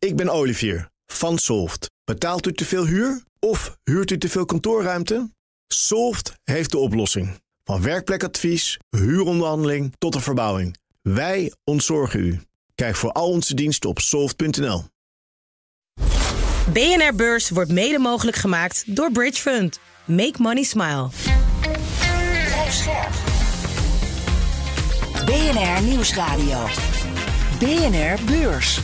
Ik ben Olivier van Solft. Betaalt u te veel huur of huurt u te veel kantoorruimte? Solft heeft de oplossing. Van werkplekadvies, huuronderhandeling tot de verbouwing. Wij ontzorgen u. Kijk voor al onze diensten op soft.nl. BNR Beurs wordt mede mogelijk gemaakt door Bridge Fund. Make money smile. BNR Nieuwsradio. BNR Beurs.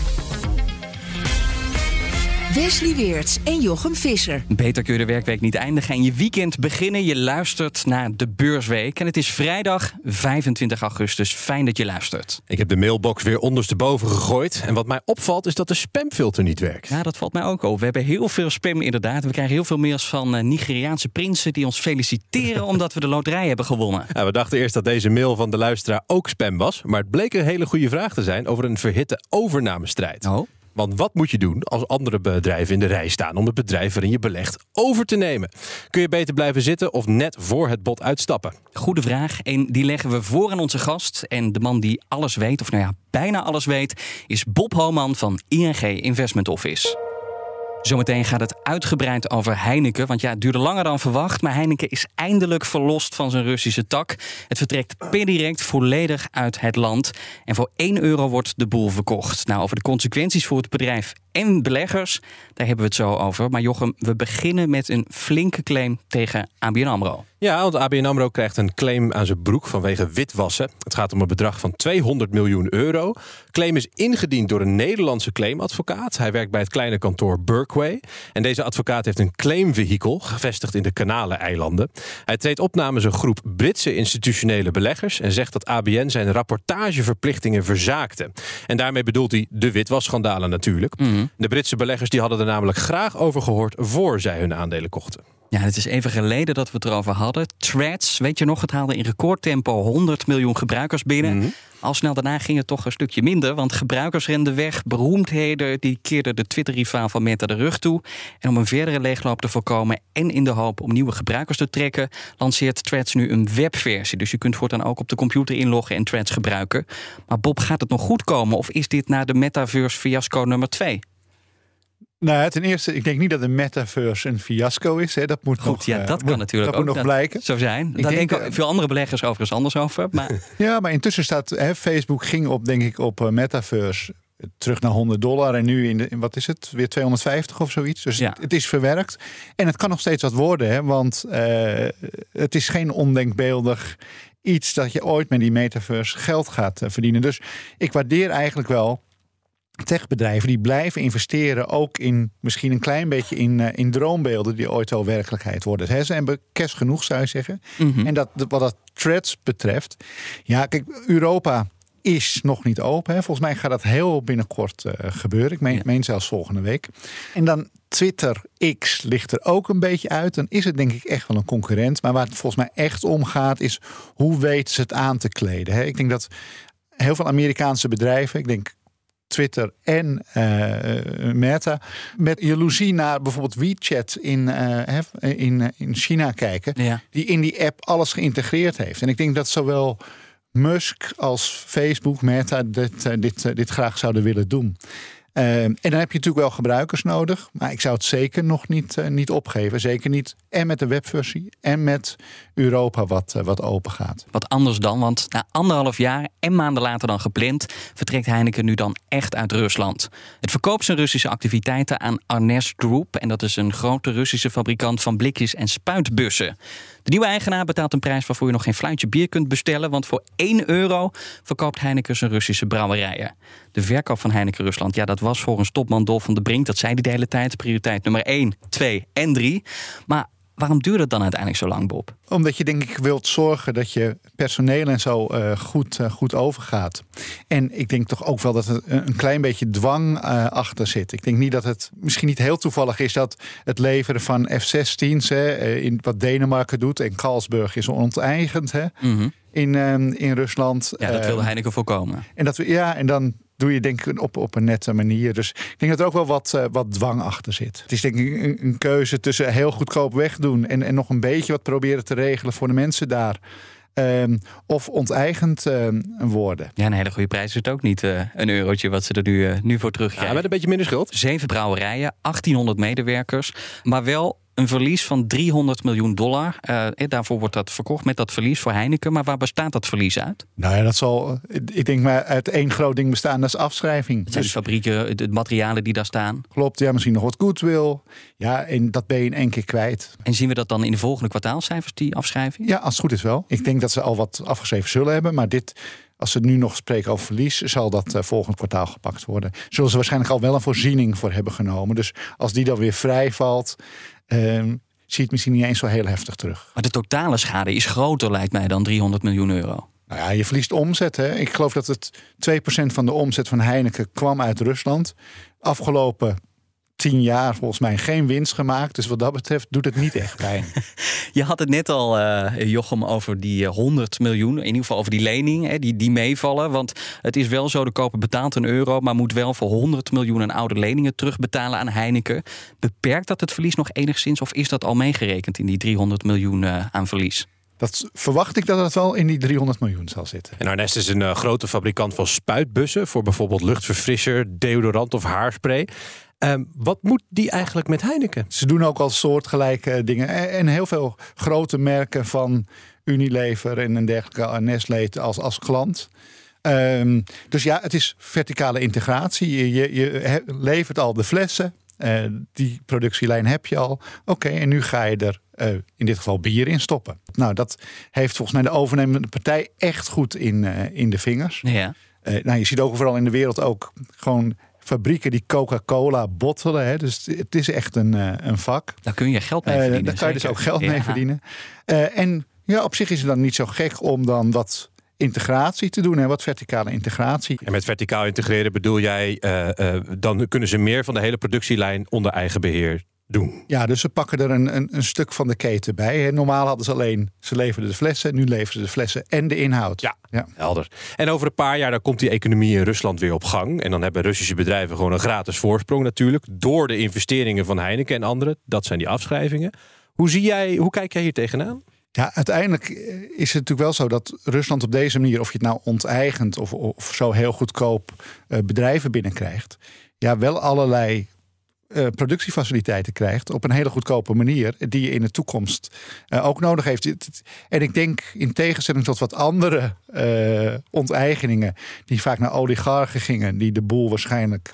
Wesley Weerts en Jochem Visser. Beter kun je de werkweek niet eindigen en je weekend beginnen. Je luistert naar de Beursweek. En het is vrijdag 25 augustus. Fijn dat je luistert. Ik heb de mailbox weer ondersteboven gegooid. En wat mij opvalt is dat de spamfilter niet werkt. Ja, dat valt mij ook op. We hebben heel veel spam inderdaad. We krijgen heel veel mails van uh, Nigeriaanse prinsen... die ons feliciteren omdat we de loterij hebben gewonnen. Ja, we dachten eerst dat deze mail van de luisteraar ook spam was. Maar het bleek een hele goede vraag te zijn... over een verhitte overnamestrijd. Oh. Want wat moet je doen als andere bedrijven in de rij staan om het bedrijf waarin je belegt over te nemen? Kun je beter blijven zitten of net voor het bod uitstappen? Goede vraag. En die leggen we voor aan onze gast. En de man die alles weet, of nou ja, bijna alles weet, is Bob Homan van ING Investment Office. Zometeen gaat het uitgebreid over Heineken. Want ja, het duurde langer dan verwacht. Maar Heineken is eindelijk verlost van zijn Russische tak. Het vertrekt per direct volledig uit het land. En voor 1 euro wordt de boel verkocht. Nou, over de consequenties voor het bedrijf en beleggers, daar hebben we het zo over. Maar Jochem, we beginnen met een flinke claim tegen ABN AMRO. Ja, want ABN AMRO krijgt een claim aan zijn broek vanwege witwassen. Het gaat om een bedrag van 200 miljoen euro. Claim is ingediend door een Nederlandse claimadvocaat. Hij werkt bij het kleine kantoor Berkway. En deze advocaat heeft een claimvehikel gevestigd in de Kanalen-eilanden. Hij treedt op namens een groep Britse institutionele beleggers... en zegt dat ABN zijn rapportageverplichtingen verzaakte. En daarmee bedoelt hij de witwasschandalen natuurlijk. Mhm. De Britse beleggers die hadden er namelijk graag over gehoord... voor zij hun aandelen kochten. Ja, het is even geleden dat we het erover hadden. Threads, weet je nog, het haalde in recordtempo 100 miljoen gebruikers binnen. Mhm. Al snel daarna ging het toch een stukje minder, want gebruikers renden weg. Beroemdheden die keerden de Twitter-rivaal van Meta de rug toe. En om een verdere leegloop te voorkomen en in de hoop om nieuwe gebruikers te trekken, lanceert Threads nu een webversie. Dus je kunt voortaan ook op de computer inloggen en Threads gebruiken. Maar Bob, gaat het nog goed komen of is dit na de metaverse fiasco nummer 2? Nou, ten eerste, ik denk niet dat de metaverse een fiasco is. Hè. Dat moet Goed, nog, ja, eh, dat kan natuurlijk dat ook moet nog blijken. Zo zijn. Daar denk, denken eh, veel andere beleggers overigens anders over. Maar Ja, maar intussen staat hè, Facebook ging op, denk ik, op eh, metaverse terug naar 100 dollar en nu in, de, in wat is het, weer 250 of zoiets. Dus Ja. het, het is verwerkt en het kan nog steeds wat worden, hè, want het is geen ondenkbeeldig iets dat je ooit met die metaverse geld gaat verdienen. Dus ik waardeer eigenlijk wel techbedrijven die blijven investeren ook in misschien een klein beetje in, eh, in droombeelden die ooit wel werkelijkheid worden. Ze hebben kerst genoeg, zou je zeggen. Mhm. En dat, wat dat threads betreft, ja, kijk, Europa is nog niet open. Hè. Volgens mij gaat dat heel binnenkort eh, gebeuren. Ik meen, Ja. meen zelfs volgende week. En dan Twitter X ligt er ook een beetje uit. Dan is het denk ik echt wel een concurrent. Maar waar het volgens mij echt om gaat, is hoe weten ze het aan te kleden. Hè. Ik denk dat heel veel Amerikaanse bedrijven, ik denk Twitter en eh, Meta, met jaloezie naar bijvoorbeeld WeChat in, eh, in, eh, in China kijken ja. die in die app alles geïntegreerd heeft. En ik denk dat zowel Musk als Facebook, Meta dit, dit, dit graag zouden willen doen. Eh, en dan heb je natuurlijk wel gebruikers nodig. Maar ik zou het zeker nog niet, eh, niet opgeven. Zeker niet en met de webversie en met Europa wat, eh, wat open gaat. Wat anders dan, want na anderhalf jaar en maanden later dan gepland, vertrekt Heineken nu dan echt uit Rusland. Het verkoopt zijn Russische activiteiten aan Arnes Group. En dat is een grote Russische fabrikant van blikjes en spuitbussen. De nieuwe eigenaar betaalt een prijs waarvoor je nog geen fluitje bier kunt bestellen. Want voor 1 euro verkoopt Heineken zijn Russische brouwerijen. De verkoop van Heineken Rusland, ja, dat was volgens topman Dolf van de Brink. Dat zei hij de hele tijd. Prioriteit nummer 1, 2 en 3. Maar waarom duurde het dan uiteindelijk zo lang, Bob? Omdat je denk ik wilt zorgen dat je personeel en zo eh, goed, eh, goed overgaat. En ik denk toch ook wel dat er een klein beetje dwang eh, achter zit. Ik denk niet dat het misschien niet heel toevallig is dat het leveren van F-16's, hè, in wat Denemarken doet en Carlsberg is onteigend hè, in, eh, in Rusland. Ja, dat Eh, wilde Heineken voorkomen. en dat we, ja, en dan doe je denk ik op, op een nette manier. Dus ik denk dat er ook wel wat, eh, wat dwang achter zit. Het is denk ik een, een keuze tussen heel goedkoop wegdoen en, en nog een beetje wat proberen te regelen voor de mensen daar. ehm, of onteigend ehm, worden. Ja, een hele goede prijs is het ook niet. eh, een eurotje wat ze er nu, eh, nu voor terugkrijgen. Ja, met een beetje minder schuld. Zeven brouwerijen, 1800 medewerkers. Maar wel een verlies van 300 miljoen dollar. Eh, eh, daarvoor wordt dat verkocht met dat verlies voor Heineken. Maar waar bestaat dat verlies uit? Nou ja, dat zal, ik denk maar uit één groot ding bestaan, dat is afschrijving. Het zijn Dus de fabrieken, de materialen die daar staan. klopt, ja, misschien nog wat goodwill. Ja, en dat ben je in één keer kwijt. En zien we dat dan in de volgende kwartaalcijfers, die afschrijving? Ja, als het goed is wel. Ik denk dat ze al wat afgeschreven zullen hebben, maar dit, als ze nu nog spreken over verlies, zal dat eh, volgend kwartaal gepakt worden. Zullen ze waarschijnlijk al wel een voorziening voor hebben genomen. Dus als die dan weer vrij valt, ehm, zie je het misschien niet eens zo heel heftig terug. Maar de totale schade is groter, lijkt mij, dan 300 miljoen euro. Nou ja, je verliest omzet. Hè. Ik geloof dat het 2% van de omzet van Heineken kwam uit Rusland. Afgelopen tien jaar volgens mij geen winst gemaakt. Dus wat dat betreft doet het niet echt pijn. Je had het net al, eh, Jochem, over die eh, 100 miljoen. In ieder geval over die lening, hè, die, die meevallen. Want het is wel zo, de koper betaalt een euro... maar moet wel voor 100 miljoen aan oude leningen terugbetalen aan Heineken. Beperkt dat het verlies nog enigszins... of is dat al meegerekend in die 300 miljoen eh, aan verlies? Dat verwacht ik dat het wel in die 300 miljoen zal zitten. En Arnest is een eh, grote fabrikant van spuitbussen voor bijvoorbeeld luchtverfrisser, deodorant of haarspray. Ehm, wat moet die eigenlijk met Heineken? Ze doen ook al soortgelijke dingen. En en heel veel grote merken van Unilever en een dergelijke Nestlé als, als klant. Ehm, dus ja, het is verticale integratie. Je, je, je levert al de flessen. Eh, die productielijn heb je al. Oké, en nu ga je er eh, in dit geval bier in stoppen. Nou, dat heeft volgens mij de overnemende partij echt goed in, eh, in de vingers. Ja. Eh, nou, je ziet ook overal in de wereld ook gewoon fabrieken die Coca-Cola bottelen. Hè. Dus het is echt een, eh, een vak. Daar kun je geld mee Eh, verdienen. daar kan je dus ook geld mee Ja. verdienen. Eh, en ja, op zich is het dan niet zo gek om dan wat integratie te doen. Hè, wat verticale integratie. En met verticaal integreren bedoel jij, eh, eh, dan kunnen ze meer van de hele productielijn onder eigen beheer doen. Ja, dus ze pakken er een, een, een stuk van de keten bij. Hè. Normaal hadden ze alleen, ze leverden de flessen. Nu leveren ze de flessen en de inhoud. Ja. ja. Helder. En over een paar jaar dan komt die economie in Rusland weer op gang. En dan hebben Russische bedrijven gewoon een gratis voorsprong natuurlijk. Door de investeringen van Heineken en anderen. Dat zijn die afschrijvingen. Hoe, zie jij, hoe kijk jij hier tegenaan? Ja, uiteindelijk eh, is het natuurlijk wel zo dat Rusland op deze manier, of je het nou onteigent of, of zo heel goedkoop eh, bedrijven binnenkrijgt, ja, wel allerlei eh, productiefaciliteiten krijgt op een hele goedkope manier, die je in de toekomst eh, ook nodig heeft. En ik denk in tegenstelling tot wat andere eh, onteigeningen, die vaak naar oligarchen gingen, die de boel waarschijnlijk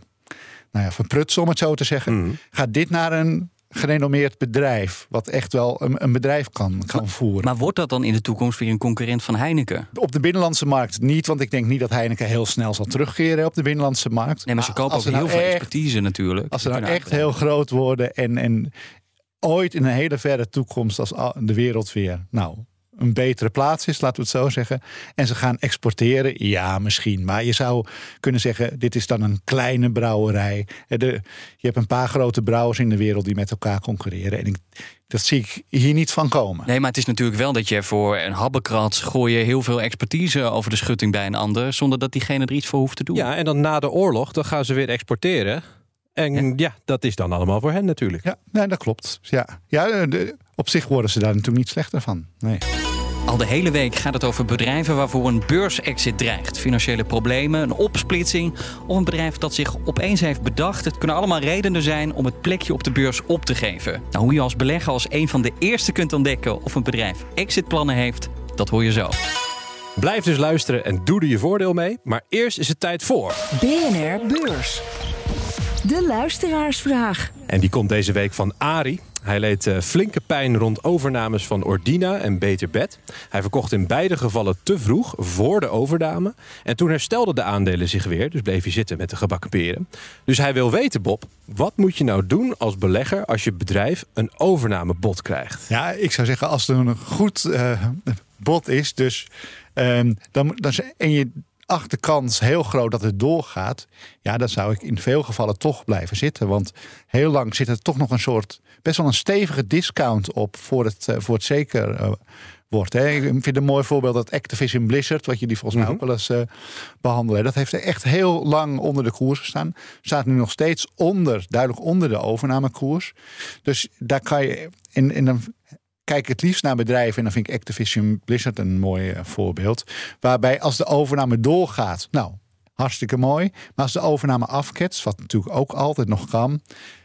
nou ja, verprutsen, om het zo te zeggen, gaat dit naar een gerenommeerd bedrijf, wat echt wel een, een bedrijf kan, kan voeren. Maar wordt dat dan in de toekomst weer een concurrent van Heineken? Op de binnenlandse markt niet, want ik denk niet dat Heineken heel snel zal terugkeren op de binnenlandse markt. Nee, maar ze kopen ook heel nou veel echt- expertise natuurlijk. Als ze nou echt heel groot worden en, en ooit in een hele verre toekomst, als al- de wereld weer nou, een betere plaats is, laten we het zo zeggen. En ze gaan exporteren, ja, misschien. Maar je zou kunnen zeggen, dit is dan een kleine brouwerij. Eh, De, je hebt een paar grote brouwers in de wereld die met elkaar concurreren. En ik, dat zie ik hier niet van komen. Nee, maar het is natuurlijk wel dat je voor een habbekrat gooi je heel veel expertise over de schutting bij een ander, zonder dat diegene er iets voor hoeft te doen. Ja, en dan na de oorlog, dan gaan ze weer exporteren. En ja, dat is dan allemaal voor hen natuurlijk. Ja, nee, dat klopt. Ja, ja de- op zich worden ze daar natuurlijk niet slechter van. Nee. Al de hele week gaat het over bedrijven waarvoor een beursexit dreigt. Financiële problemen, een opsplitsing of een bedrijf dat zich opeens heeft bedacht. Het kunnen allemaal redenen zijn om het plekje op de beurs op te geven. Nou, hoe je als belegger als een van de eerste kunt ontdekken of een bedrijf exitplannen heeft, dat hoor je zo. Blijf dus luisteren en doe er je voordeel mee. Maar eerst is het tijd voor. BNR Beurs. De luisteraarsvraag. En die komt deze week van Ari. Hij leed eh, flinke pijn rond overnames van Ordina en Beter Bed. Hij verkocht in beide gevallen te vroeg voor de overname. En toen herstelden de aandelen zich weer, dus bleef hij zitten met de gebakken peren. Dus hij wil weten, Bob, wat moet je nou doen als belegger als je bedrijf een overnamebod krijgt? Ja, ik zou zeggen, als er een goed eh, bod is, dus ehm, dan, dan, en je acht de kans heel groot dat het doorgaat, ja, dan zou ik in veel gevallen toch blijven zitten. Want heel lang zit er toch nog een soort, best wel een stevige discount op voor het, eh, voor het zeker eh, wordt. Hè. Ik vind een mooi voorbeeld dat Activision Blizzard, wat jullie volgens mij ook wel eens eh, behandelen. Dat heeft echt heel lang onder de koers gestaan. Staat nu nog steeds onder, duidelijk onder de overnamekoers. Dus daar kan je. En, en dan kijk het liefst naar bedrijven, en dan vind ik Activision Blizzard een mooi eh, voorbeeld. Waarbij als de overname doorgaat, nou, hartstikke mooi. Maar als de overname afketst, wat natuurlijk ook altijd nog kan,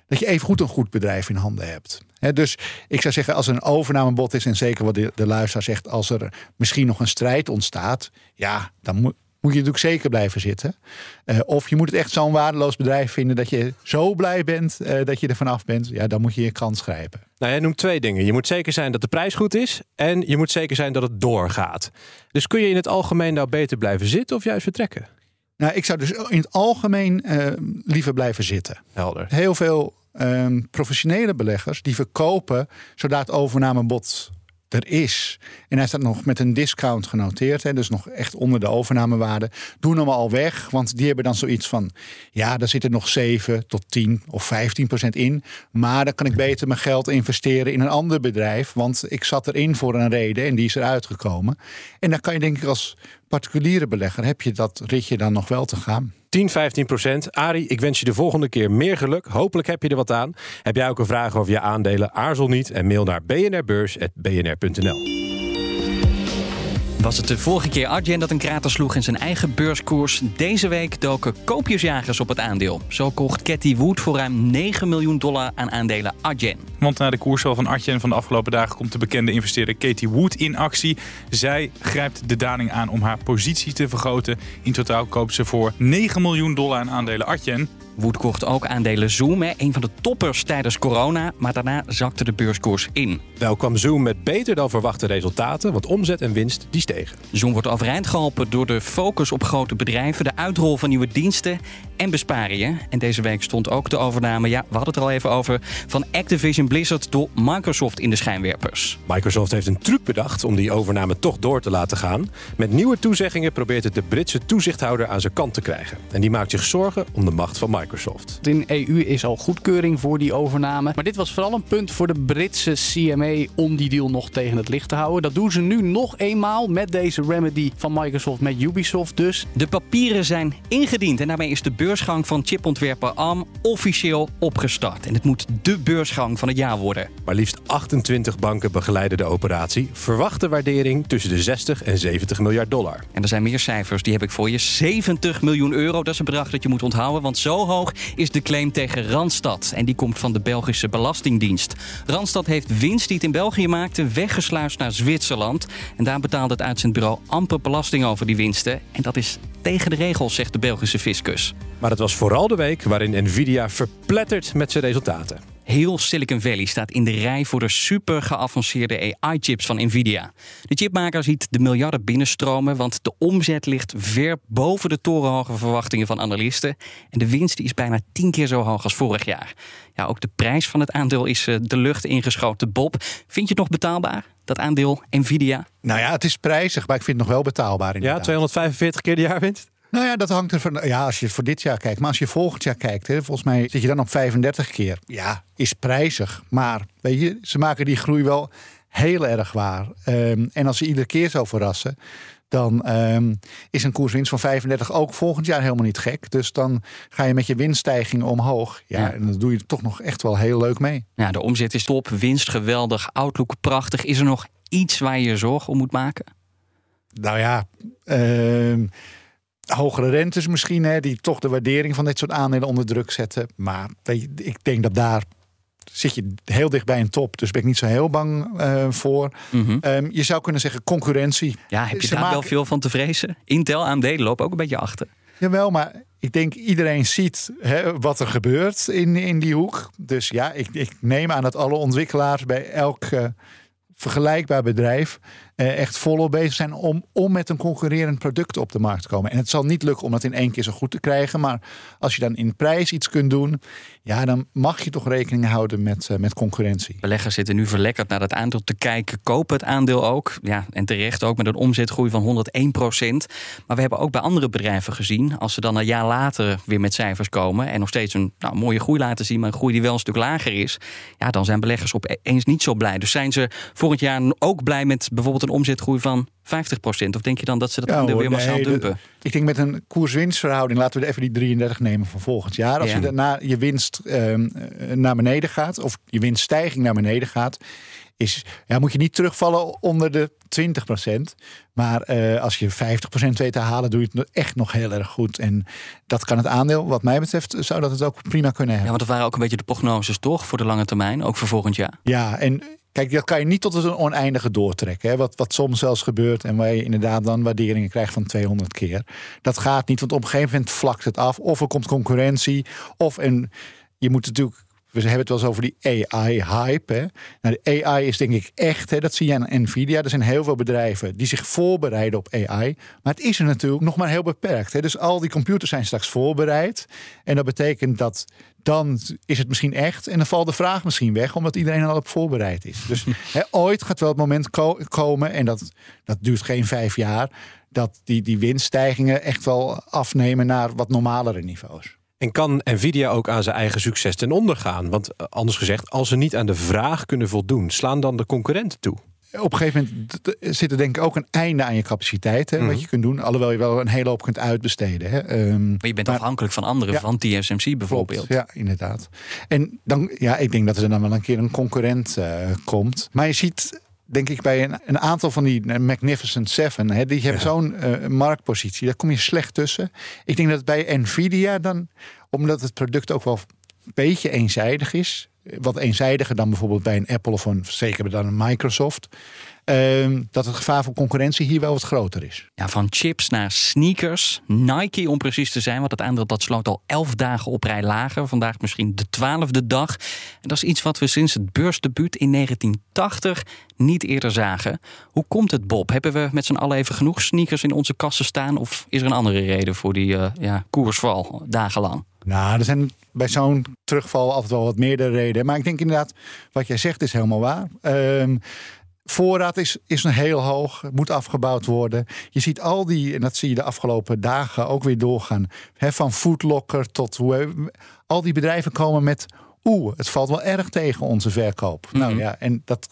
dat je even goed een goed bedrijf in handen hebt. Dus ik zou zeggen, als er een overnamebod is, en zeker wat de, de luisteraar zegt, als er misschien nog een strijd ontstaat, ja, dan moet, moet je natuurlijk zeker blijven zitten. Eh, of je moet het echt zo'n waardeloos bedrijf vinden dat je zo blij bent eh, dat je er vanaf bent. Ja, dan moet je je kans grijpen. Nou, jij noemt twee dingen. Je moet zeker zijn dat de prijs goed is en je moet zeker zijn dat het doorgaat. Dus kun je in het algemeen nou beter blijven zitten of juist vertrekken? Nou, ik zou dus in het algemeen eh, liever blijven zitten. Helder. Heel veel ehm, professionele beleggers die verkopen zodra het overnamebod er is. En hij staat nog met een discount genoteerd, hè, dus nog echt onder de overnamewaarde. Doen hem al weg, want die hebben dan zoiets van: ja, daar zitten nog 7 tot 10 of 15 procent in. Maar dan kan ik beter mijn geld investeren in een ander bedrijf, want ik zat erin voor een reden en die is eruit gekomen. En dan kan je, denk ik, als particuliere belegger, heb je dat ritje dan nog wel te gaan. 10, 15 procent. Arie, ik wens je de volgende keer meer geluk. Hopelijk heb je er wat aan. Heb jij ook een vraag over je aandelen? Aarzel niet en mail naar bnrbeurs.bnr.nl. Was het de vorige keer Adyen dat een krater sloeg in zijn eigen beurskoers? Deze week doken koopjesjagers op het aandeel. Zo kocht Cathy Wood voor ruim 9 miljoen dollar aan aandelen Adyen. Want na de koersval van Adyen van de afgelopen dagen komt de bekende investeerder Katie Wood in actie. Zij grijpt de daling aan om haar positie te vergroten. In totaal koopt ze voor 9 miljoen dollar aan aandelen Adyen. Wood kocht ook aandelen Zoom, hè, een van de toppers tijdens corona. Maar daarna zakte de beurskoers in. Wel kwam Zoom met beter dan verwachte resultaten, want omzet en winst die stegen. Zoom wordt overeind geholpen door de focus op grote bedrijven, de uitrol van nieuwe diensten en besparingen. En deze week stond ook de overname, ja, we hadden het er al even over, van Activision Blizzard door Microsoft in de schijnwerpers. Microsoft heeft een truc bedacht om die overname toch door te laten gaan. Met nieuwe toezeggingen probeert het de Britse toezichthouder aan zijn kant te krijgen. En die maakt zich zorgen om de macht van Microsoft. In EU is al goedkeuring voor die overname. Maar dit was vooral een punt voor de Britse CMA om die deal nog tegen het licht te houden. Dat doen ze nu nog eenmaal met deze remedy van Microsoft met Ubisoft dus. De papieren zijn ingediend en daarmee is de beursgang van chipontwerper ARM officieel opgestart. En het moet de beursgang van het jaar worden. Maar liefst 28 banken begeleiden de operatie. Verwachte waardering tussen de 60 en 70 miljard dollar. En er zijn meer cijfers, die heb ik voor je. 70 miljoen euro, dat is een bedrag dat je moet onthouden. Want zo hoog is de claim tegen Randstad. En die komt van de Belgische Belastingdienst. Randstad heeft winst die het in België maakte weggesluist naar Zwitserland. En daar betaalde het uitzendbureau amper belasting over die winsten. En dat is tegen de regels, zegt de Belgische fiscus. Maar het was vooral de week waarin Nvidia verplettert met zijn resultaten. Heel Silicon Valley staat in de rij voor de super geavanceerde AI-chips van Nvidia. De chipmaker ziet de miljarden binnenstromen, want de omzet ligt ver boven de torenhoge verwachtingen van analisten. En de winst die is bijna tien keer zo hoog als vorig jaar. Ja, ook de prijs van het aandeel is eh, de lucht ingeschoten. Bob, vind je het nog betaalbaar, dat aandeel Nvidia? Nou ja, het is prijzig, maar ik vind het nog wel betaalbaar. Ja, Inderdaad. 245 keer de jaarwinst? Nou ja, dat hangt er van. Ja, als je voor dit jaar kijkt. Maar als je volgend jaar kijkt, hè, volgens mij zit je dan op 35 keer. Ja, is prijzig. Maar weet je, ze maken die groei wel heel erg waar. Ehm, en als ze iedere keer zo verrassen, dan ehm, is een koerswinst van 35 ook volgend jaar helemaal niet gek. Dus dan ga je met je winststijging omhoog. Ja, Ja. en dan doe je toch nog echt wel heel leuk mee. Ja, de omzet is top, winst geweldig, outlook prachtig. Is er nog iets waar je je zorgen om moet maken? Nou ja, ehm, hogere rentes misschien, hè, die toch de waardering van dit soort aandelen onder druk zetten. Maar weet je, ik denk dat daar zit je heel dicht bij een top. Dus ben ik niet zo heel bang eh, voor. Ehm, je zou kunnen zeggen concurrentie. Ja, heb je Ze daar wel veel van te vrezen? Intel, AMD lopen ook een beetje achter. Jawel, maar ik denk iedereen ziet hè, wat er gebeurt in, in die hoek. Dus ja, ik, ik neem aan dat alle ontwikkelaars bij elk eh, vergelijkbaar bedrijf eh, echt volop bezig zijn om, om met een concurrerend product op de markt te komen. En het zal niet lukken om dat in één keer zo goed te krijgen. Maar als je dan in prijs iets kunt doen, ja, dan mag je toch rekening houden met, eh, met concurrentie. Beleggers zitten nu verlekkerd naar dat aandeel te kijken. Kopen het aandeel ook. Ja, en terecht ook met een omzetgroei van 101% Maar we hebben ook bij andere bedrijven gezien... als ze dan een jaar later weer met cijfers komen... en nog steeds een nou, mooie groei laten zien... maar een groei die wel een stuk lager is... ja, dan zijn beleggers opeens niet zo blij. Dus zijn ze volgend jaar ook blij met bijvoorbeeld een omzetgroei van 50% Of denk je dan dat ze dat Ja, aandeel weer massaal nee, de- dumpen? Ik denk met een koers-winstverhouding, laten we even die 33 nemen van volgend jaar. Als Ja. je daarna je winst ehm, eh, naar beneden gaat, of je winststijging naar beneden gaat. is, ja, moet je niet terugvallen onder de 20%. Maar eh, als je 50% weet te halen, doe je het echt nog heel erg goed. En dat kan het aandeel, wat mij betreft, zou dat het ook prima kunnen Ja, hebben. want dat waren ook een beetje de prognoses toch voor de lange termijn, ook voor volgend jaar. Ja, en kijk, dat kan je niet tot een oneindige doortrekken. Hè? Wat, wat soms zelfs gebeurt en waar je inderdaad dan waarderingen krijgt van 200 keer. Dat gaat niet, want op een gegeven moment vlakt het af. Of er komt concurrentie, of en je moet natuurlijk. We hebben het wel eens over die AI-hype. Nou, de AI is denk ik echt, hè, dat zie je aan Nvidia. Er zijn heel veel bedrijven die zich voorbereiden op AI. Maar het is er natuurlijk nog maar heel beperkt. Hè. Dus al die computers zijn straks voorbereid. En dat betekent dat dan is het misschien echt. En dan valt de vraag misschien weg, omdat iedereen er al op voorbereid is. Dus hè, ooit gaat wel het moment ko- komen, en dat, dat duurt geen vijf jaar, dat die, die winststijgingen echt wel afnemen naar wat normalere niveaus. En kan Nvidia ook aan zijn eigen succes ten onder gaan? Want eh, anders gezegd, als ze niet aan de vraag kunnen voldoen, slaan dan de concurrenten toe. Op een gegeven moment zit er denk ik ook een einde aan je capaciteit, hè, Mhm. wat je kunt doen. Alhoewel je wel een hele hoop kunt uitbesteden. Hè. Ehm, Maar je bent Maar- afhankelijk van anderen, Ja. van TSMC bijvoorbeeld. Klopt, ja, inderdaad. En dan, ja, ik denk dat er dan wel een keer een concurrent eh, komt. Maar je ziet, denk ik, bij een, een aantal van die eh, Magnificent Seven, hè, die hebben zo'n eh, marktpositie. Daar kom je slecht tussen. Ik denk dat bij Nvidia dan, omdat het product ook wel een beetje eenzijdig is. Wat eenzijdiger dan bijvoorbeeld bij een Apple of een, zeker dan een Microsoft. Ehm, dat het gevaar voor concurrentie hier wel wat groter is. Ja, van chips naar sneakers. Nike om precies te zijn, want het aandeel dat sloot al elf dagen op rij lager. Vandaag misschien de twaalfde dag. En dat is iets wat we sinds het beursdebuut in 1980 niet eerder zagen. Hoe komt het, Bob? Hebben we met z'n allen even genoeg sneakers in onze kassen staan? Of is er een andere reden voor die eh, ja, koersval dagenlang? Nou, er zijn bij zo'n terugval altijd wel wat meerdere redenen. Maar ik denk inderdaad, wat jij zegt is helemaal waar. Ehm, voorraad is, is een heel hoog, moet afgebouwd worden. Je ziet al die, en dat zie je de afgelopen dagen ook weer doorgaan. Hè, van Foodlocker tot hoe. Al die bedrijven komen met. Oeh, het valt wel erg tegen onze verkoop. Nou Mhm. ja, en dat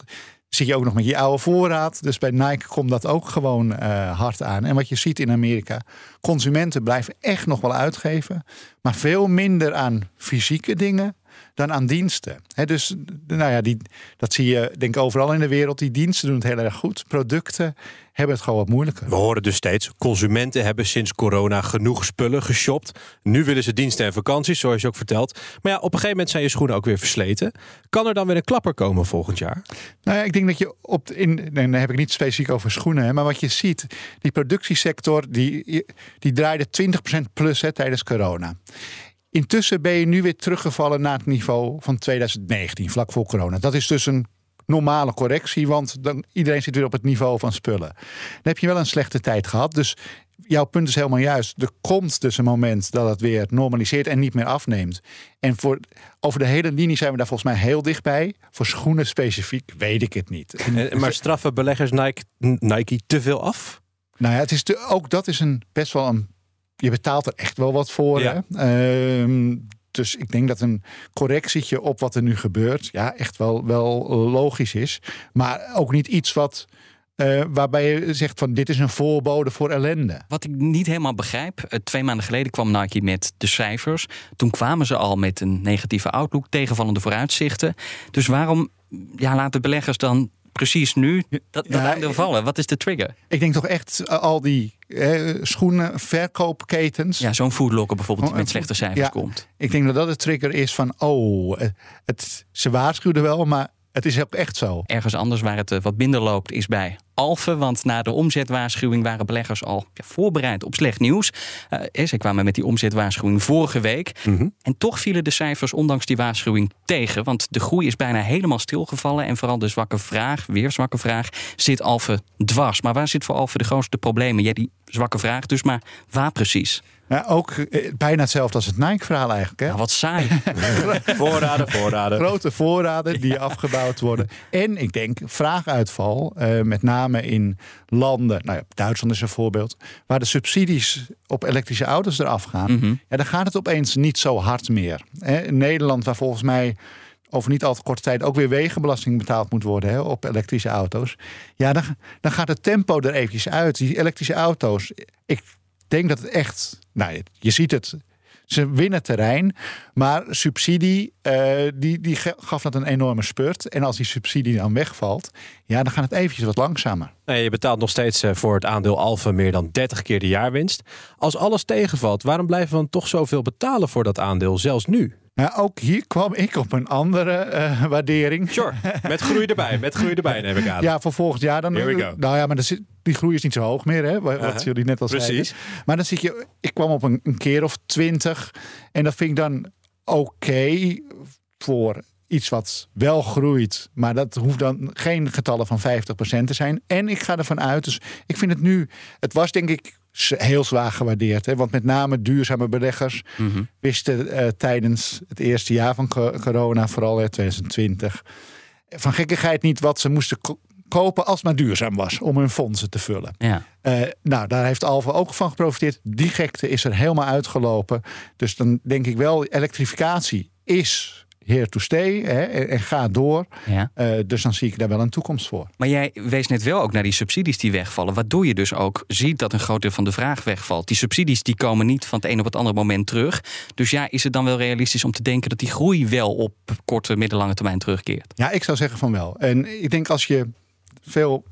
zie je ook nog met je oude voorraad. Dus bij Nike komt dat ook gewoon eh, hard aan. En wat je ziet in Amerika, consumenten blijven echt nog wel uitgeven, maar veel minder aan fysieke dingen dan aan diensten. Hè, dus nou ja, die, dat zie je denk ik overal in de wereld. Die diensten doen het heel erg goed. Producten hebben het gewoon wat moeilijker. We horen dus steeds, consumenten hebben sinds corona genoeg spullen geshopt. Nu willen ze diensten en vakanties, zoals je ook vertelt. Maar ja, op een gegeven moment zijn je schoenen ook weer versleten. Kan er dan weer een klapper komen volgend jaar? Nou ja, ik denk dat je op in, dan heb ik niet specifiek over schoenen, hè, maar wat je ziet, die productiesector die, die draaide 20% plus hè, tijdens corona. Intussen ben je nu weer teruggevallen naar het niveau van 2019, vlak voor corona. Dat is dus een normale correctie, want dan, iedereen zit weer op het niveau van spullen. Dan heb je wel een slechte tijd gehad. Dus jouw punt is helemaal juist. Er komt dus een moment dat het weer normaliseert en niet meer afneemt. En voor, over de hele linie zijn we daar volgens mij heel dichtbij. Voor schoenen specifiek weet ik het niet. En, maar straffen beleggers Nike, Nike te veel af? Nou ja, het is ook dat is een best wel een. Je betaalt er echt wel wat voor. Ja. Hè? Ehm, dus ik denk dat een correctietje op wat er nu gebeurt, ja, echt wel, wel logisch is. Maar ook niet iets wat. eh, waarbij je zegt van dit is een voorbode voor ellende. Wat ik niet helemaal begrijp. eh, Twee maanden geleden kwam Nike met de cijfers. Toen kwamen ze al met een negatieve outlook, tegenvallende vooruitzichten. Dus waarom ja, laten beleggers dan precies nu dat, dat Ja, aandeel vallen? Wat is de trigger? Ik denk toch echt eh, al die eh, schoenen, verkoopketens. Ja, zo'n foodlocker bijvoorbeeld die Oh, met slechte cijfers ja. komt. Ik denk dat dat de trigger is van oh, het, ze waarschuwden wel, maar het is ook echt zo. Ergens anders waar het eh, wat minder loopt is bij Alphen. Want na de omzetwaarschuwing waren beleggers al ja, voorbereid op slecht nieuws. Eh, ze kwamen met die omzetwaarschuwing vorige week. En toch vielen de cijfers ondanks die waarschuwing tegen. Want de groei is bijna helemaal stilgevallen. En vooral de zwakke vraag, weer zwakke vraag, zit Alphen dwars. Maar waar zit voor Alphen de grootste problemen? Ja, die zwakke vraag dus, maar waar precies? Ja, ook eh, bijna hetzelfde als het Nike-verhaal eigenlijk. Hè? Nou, wat saai. Voorraden, voorraden. Grote voorraden die afgebouwd worden. En ik denk vraaguitval, eh, met name in landen, nou ja, Duitsland is een voorbeeld, waar de subsidies op elektrische auto's eraf gaan. Mhm. Ja, dan gaat het opeens niet zo hard meer. Hè, In Nederland, waar volgens mij over niet al te korte tijd ook weer wegenbelasting betaald moet worden hè, op elektrische auto's. Ja, dan, dan gaat het tempo er eventjes uit. Die elektrische auto's, ik denk dat het echt, nou je ziet het, ze winnen terrein. Maar subsidie, eh, die, die gaf dat een enorme spurt. En als die subsidie dan wegvalt, ja, dan gaat het eventjes wat langzamer. Nee, je betaalt nog steeds eh, voor het aandeel Alfa meer dan 30 keer de jaarwinst. Als alles tegenvalt, waarom blijven we dan toch zoveel betalen voor dat aandeel, zelfs nu? Nou, ook hier kwam ik op een andere eh, waardering. Sure, met groei erbij, met groei erbij neem ik aan. Ja, voor volgend jaar dan. Here we go. Nou ja, maar zit- die groei is niet zo hoog meer, hè? Wat Uh-huh. jullie net al Precies. zeiden. Maar dan zit je, ik kwam op een, een keer of twintig. En dat vind ik dan oké voor iets wat wel groeit. Maar dat hoeft dan geen getallen van 50% te zijn. En ik ga ervan uit, dus ik vind het nu, het was denk ik heel zwaar gewaardeerd. Hè? Want met name duurzame beleggers Mhm. wisten eh, tijdens het eerste jaar van co- corona, vooral in 2020, van gekkigheid niet wat ze moesten ko- kopen als het maar duurzaam was om hun fondsen te vullen. Ja. Eh, nou, daar heeft Alfa ook van geprofiteerd. Die gekte is er helemaal uitgelopen. Dus dan denk ik wel, elektrificatie is here to stay hè, en, en gaat door. Ja. Eh, dus dan zie ik daar wel een toekomst voor. Maar jij wees net wel ook naar die subsidies die wegvallen. Waardoor je dus ook ziet dat een groot deel van de vraag wegvalt. Die subsidies die komen niet van het een op het andere moment terug. Dus ja, is het dan wel realistisch om te denken dat die groei wel op korte, middellange termijn terugkeert? Ja, ik zou zeggen van wel. En ik denk als je veel,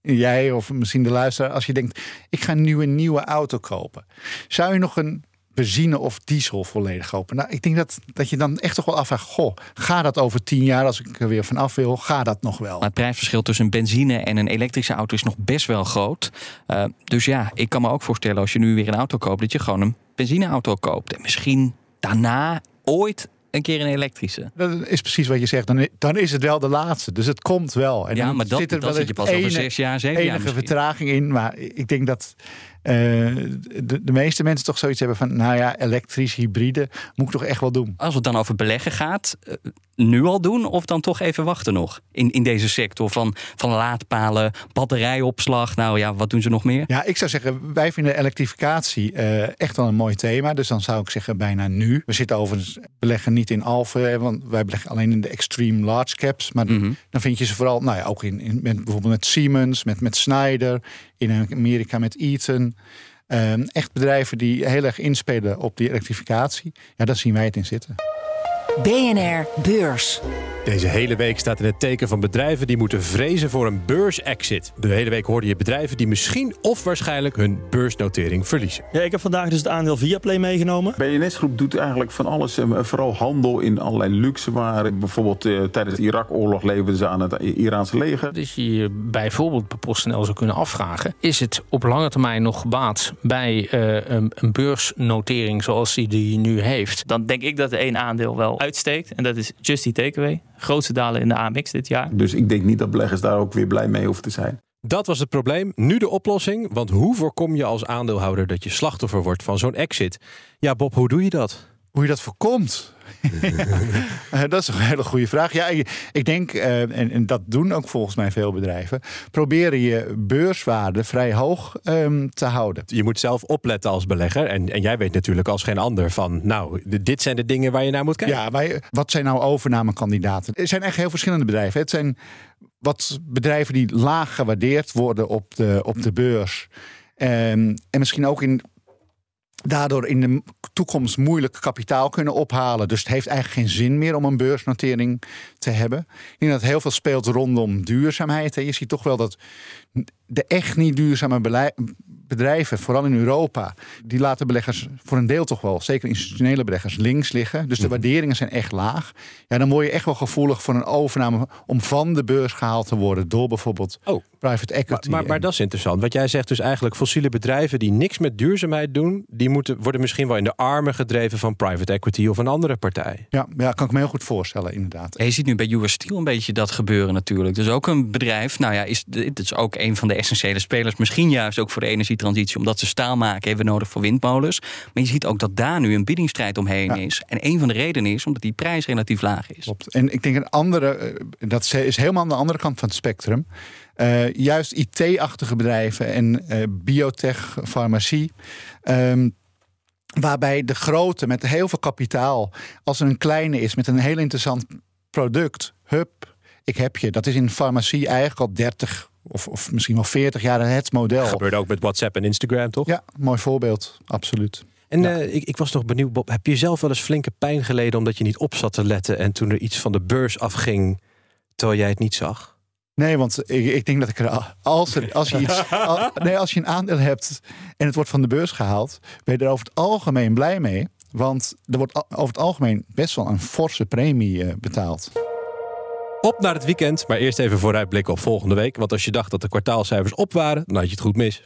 jij of misschien de luisteraar, als je denkt, ik ga nu een nieuwe auto kopen. Zou je nog een benzine of diesel volledig kopen? Nou, ik denk dat, dat je dan echt toch wel afvraagt, goh, gaat dat over tien jaar als ik er weer vanaf wil? Gaat dat nog wel? Maar het prijsverschil tussen een benzine en een elektrische auto is nog best wel groot. Eh, dus ja, ik kan me ook voorstellen als je nu weer een auto koopt, dat je gewoon een benzineauto koopt. En misschien daarna ooit een keer een elektrische. Dat is precies wat je zegt. Dan, dan is het wel de laatste. Dus het komt wel. En Ja, dan maar dat, zit er dat wel zit je pas over zes jaar, zeven jaar enige vertraging in. Maar ik denk dat de, de meeste mensen toch zoiets hebben van... nou ja, elektrisch, hybride, moet ik toch echt wel doen. Als het dan over beleggen gaat, eh, nu al doen of dan toch even wachten nog? In, in deze sector van, van laadpalen, batterijopslag. Nou ja, wat doen ze nog meer? Ja, ik zou zeggen, wij vinden elektrificatie eh, echt wel een mooi thema. Dus dan zou ik zeggen bijna nu. We zitten overigens beleggen niet in Alpha, want wij beleggen alleen in de extreme large caps. Maar Mhm. dan vind je ze vooral, nou ja, ook in, in met, bijvoorbeeld met Siemens, met, met Schneider, in Amerika met Eaton. Ehm, echt bedrijven die heel erg inspelen op die elektrificatie. Ja, daar zien wij het in zitten. BNR Beurs. Deze hele week staat in het teken van bedrijven die moeten vrezen voor een beursexit. De hele week hoorde je bedrijven die misschien of waarschijnlijk hun beursnotering verliezen. Ja, ik heb vandaag dus het aandeel Viaplay meegenomen. BNS Groep doet eigenlijk van alles, eh, vooral handel in allerlei luxewaren. Bijvoorbeeld eh, tijdens de Irak-oorlog leverden ze aan het Iraanse leger. Dus je je bijvoorbeeld bij PostNL zou kunnen afvragen... is het op lange termijn nog gebaat bij eh, een, een beursnotering zoals die die nu heeft? Dan denk ik dat er één aandeel wel uitsteekt. En dat is Just Eat Takeaway. Grootste dalen in de AMX dit jaar. Dus ik denk niet dat beleggers daar ook weer blij mee hoeven te zijn. Dat was het probleem. Nu de oplossing. Want hoe voorkom je als aandeelhouder dat je slachtoffer wordt van zo'n exit? Ja, Bob, hoe doe je dat? Hoe je dat voorkomt? Eh, dat is een hele goede vraag. Ja, ik, denk, eh, en, en dat doen ook volgens mij veel bedrijven, proberen je beurswaarde vrij hoog ehm, te houden. Je moet zelf opletten als belegger. En, en jij weet natuurlijk als geen ander van... nou, dit zijn de dingen waar je naar moet kijken. Ja, maar wat zijn nou overnamekandidaten? Er zijn echt heel verschillende bedrijven. Het zijn wat bedrijven die laag gewaardeerd worden op de, op de beurs. Ehm, en misschien ook in, daardoor in de toekomst moeilijk kapitaal kunnen ophalen. Dus het heeft eigenlijk geen zin meer om een beursnotering te hebben. Ik denk dat heel veel speelt rondom duurzaamheid. Je ziet toch wel dat de echt niet duurzame bedrijven, vooral in Europa, die laten beleggers voor een deel toch wel, zeker institutionele beleggers, links liggen. Dus de waarderingen zijn echt laag. Ja, dan word je echt wel gevoelig voor een overname om van de beurs gehaald te worden door bijvoorbeeld Oh. Private Maar, equity. maar, maar dat is interessant. Want jij zegt dus eigenlijk fossiele bedrijven die niks met duurzaamheid doen... die moeten, worden misschien wel in de armen gedreven van private equity of een andere partij. ja, ja, kan ik me heel goed voorstellen, inderdaad. Je ziet nu bij US Steel een beetje dat gebeuren natuurlijk. Dus ook een bedrijf, nou ja, is, dit is ook een van de essentiële spelers. Misschien juist ook voor de energietransitie, omdat ze staal maken hebben we nodig voor windmolens. Maar je ziet ook dat daar nu een biedingsstrijd omheen Ja. is. En een van de redenen is omdat die prijs relatief laag is. Klopt. En ik denk een andere, eh, dat is helemaal aan de andere kant van het spectrum. Eh, juist IT-achtige bedrijven en eh, biotech, farmacie. ehm, waarbij de grote met heel veel kapitaal, als er een kleine is met een heel interessant product, hup, ik heb je. Dat is in farmacie eigenlijk al 30 of, of misschien wel 40 jaar het model. Dat gebeurt ook met WhatsApp en Instagram, toch? Ja, mooi voorbeeld, absoluut. En eh, ik, ik was nog benieuwd, Bob, heb je zelf wel eens flinke pijn geleden omdat je niet op zat te letten en toen er iets van de beurs afging terwijl jij het niet zag? Nee, want ik, ik denk dat ik er al- als, er, als, je iets, al- nee, als je een aandeel hebt en het wordt van de beurs gehaald, ben je er over het algemeen blij mee. Want er wordt over het algemeen best wel een forse premie eh, betaald. Op naar het weekend, maar eerst even vooruitblikken op volgende week. Want als je dacht dat de kwartaalcijfers op waren, dan had je het goed mis.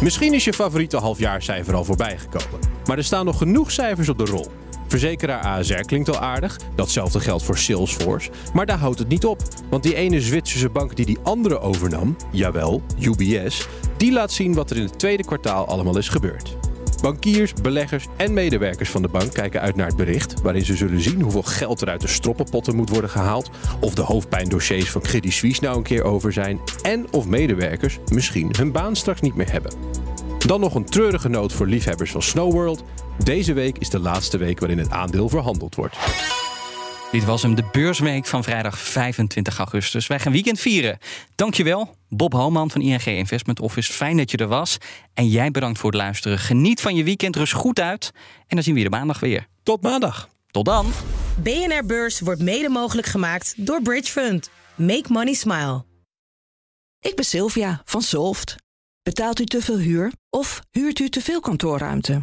Misschien is je favoriete halfjaarcijfer al voorbij gekomen. Maar er staan nog genoeg cijfers op de rol. Verzekeraar ASR klinkt al aardig. Datzelfde geldt voor Salesforce. Maar daar houdt het niet op. Want die ene Zwitserse bank die die andere overnam, jawel, UBS, die laat zien wat er in het tweede kwartaal allemaal is gebeurd. Bankiers, beleggers en medewerkers van de bank kijken uit naar het bericht, waarin ze zullen zien hoeveel geld er uit de stroppenpotten moet worden gehaald, of de hoofdpijndossiers van Credit Suisse nou een keer over zijn, en of medewerkers misschien hun baan straks niet meer hebben. Dan nog een treurige noot voor liefhebbers van Snowworld. Deze week is de laatste week waarin het aandeel verhandeld wordt. Dit was hem, de beursweek van vrijdag 25 augustus. Wij gaan weekend vieren. Dankjewel, Bob Homan van ING Investment Office. Fijn dat je er was. En jij bedankt voor het luisteren. Geniet van je weekend, rust goed uit. En dan zien we je de maandag weer. Tot maandag. Tot dan. BNR Beurs wordt mede mogelijk gemaakt door Bridge Fund. Make money smile. Ik ben Sylvia van Solft. Betaalt u te veel huur of huurt u te veel kantoorruimte?